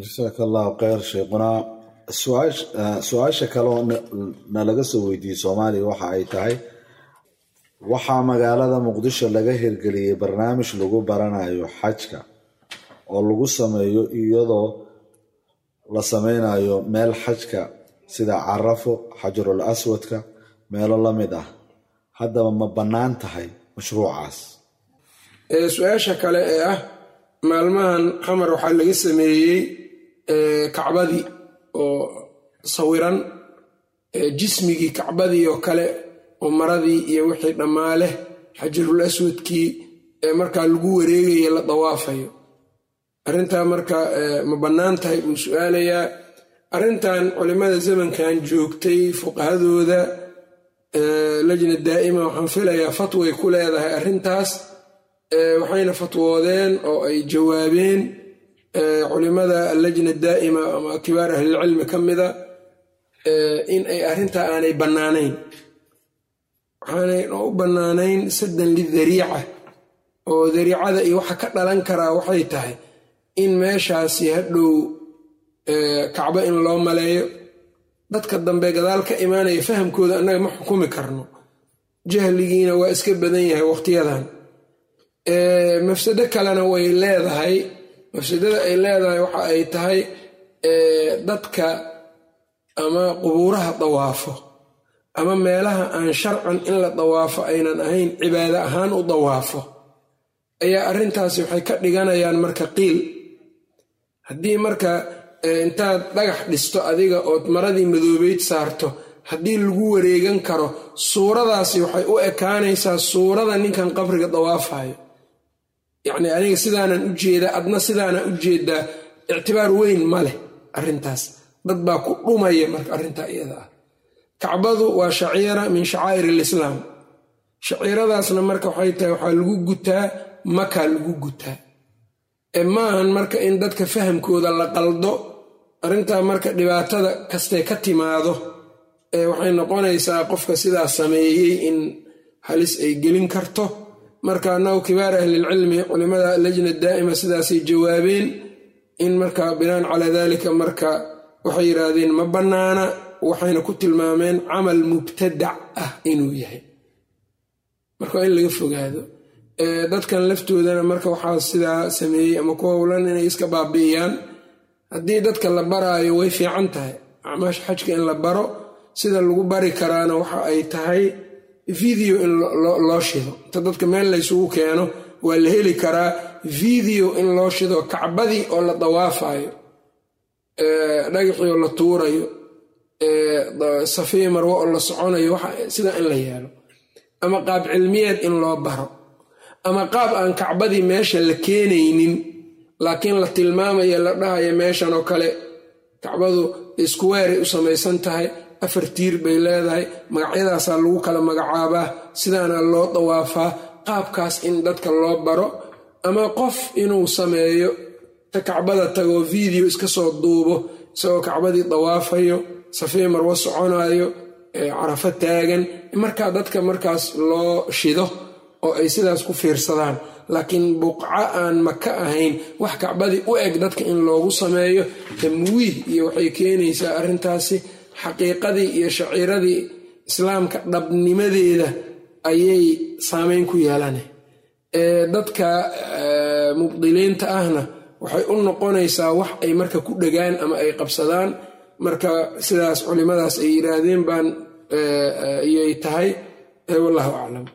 jasaaka allahu kheyr sheekhunaa su'aasha kaleoo nalaga soo weydiiyey soomaaliya waxa ay tahay waxaa magaalada muqdisho laga hirgeliyey barnaamij lagu baranayo xajka oo lagu sameeyo iyadoo la sameynayo meel xajka sida carafo xajarul aswadka meelo la mid ah. Haddaba ma bannaan tahay mashruucaas. Su'aasha kale ee ah maalmahan qamar waxaa laga sameeyey kacbadii oo sawiran jismigii kacbadii oo kale oo maradii iyo wixii dhammaaleh xajarul aswadkii ee markaa lagu wareegaya la dawaafayo. Arrintaa marka ma bannaan tahay buu su'aalayaa. Arrintan culimmada zamankan joogtay fuqahadooda lajna daa'ima waxaan filayaa fatway ku leedahay arrintaas waxayna fatwoodeen oo ay jawaabeen culimada allajna daa'ima ama kibaar ahlilcilmi ka mida in ay arrintaa aanay bannaanayn. Waxaanay u bannaanayn saddan lidariica oo dariicada iyo waxa ka dhalan karaa waxay tahay in meeshaasi hadhow kacbo in loo maleeyo. Dadka dambe gadaal ka imaanaya fahamkooda annaga ma xukumi karno. Jahligiina waa iska badan yahay waqtiyadan. Mafsado kalena way leedahay mafsadada ay leedahay waxa ay tahay dadka ama qubuuraha dawaafo ama meelaha aan sharcan in la dawaafo aynan ahayn cibaado ahaan u dawaafo. Ayaa arrintaasi waxay ka dhiganayaan marka qiil. Haddii marka intaad dhagax dhisto adiga ood maradii madoobeyd saarto haddii lagu wareegan karo suuradaasi waxay u ekaanaysaa suurada ninkan qabriga dawaafayo yacni aniga sidaanan u jeedaa adna sidaanaan u jeedaa ictibaar weyn ma leh arrintaas. Dad baa ku dhumaya marka arrintaa iyada ah. Kacbadu waa shaciira min shacaa'ir alislaam. Shaciiradaasna marka waxay tahay waxaa lagu gutaa makaa lagu gutaa. Ee maahan marka in dadka fahamkooda la qaldo arrintaa marka dhibaatada kastee ka timaado ee waxay noqonaysaa qofka sidaa sameeyey in halis ay gelin karto marka annagu kibaar ahlilcilmi culimada lajna daa'ima sidaasay jawaabeen in marka binaan calaa dalika marka waxay yidhaahdeen ma bannaana waxayna ku tilmaameen camal mubtadac ah inuu yahay. Marka waa in laga fogaado dadkan laftoodana marka waxaa sidaa sameeyey ama ku howlan inay iska baabi'iyaan. Haddii dadka la baraayo way fiican tahay acmaasha xajka in la baro sida lagu bari karaana waxa ay tahay video in loo shido. Inta dadka meel laysugu keeno waa la heli karaa video in loo shido. Kacbadii oo la dawaafayo dhagaxii oo la tuurayo safiya marwo oo la soconayo sidaa in la yeelo. Ama qaab cilmiyeed in loo baro. Ama qaab aan kacbadii meesha la keenaynin laakiin la tilmaamaya la dhahayo meeshan oo kale kacbadu iskuweeray u samaysan tahay afar tiir bay leedahay. Magacyadaasaa lagu kala magacaabaa. Sidaana loo dawaafaa. Qaabkaas in dadka loo baro. Ama qof inuu sameeyo. Ta kacbada tagoo video iska soo duubo. Isagoo kacbadii dawaafayo. Safii marwo soconayo carafo taagan. Markaa dadka markaas loo shido. Oo ay sidaas ku fiirsadaan. Laakiin buqco aan maka ahayn. Wax kacbadii u eg dadka in loogu sameeyo. Tamwiih iyo waxay keenaysaa arrintaasi xaqiiqadii iyo shaciiradii islaamka dhabnimadeeda ayay saameyn ku yeelana dadka mubdiliinta ahna waxay u noqonaysaa wax ay marka ku dhegaan ama ay qabsadaan. Marka sidaas culimadaas ay yidhaahdeen baan ayay tahay. Wallahu aclam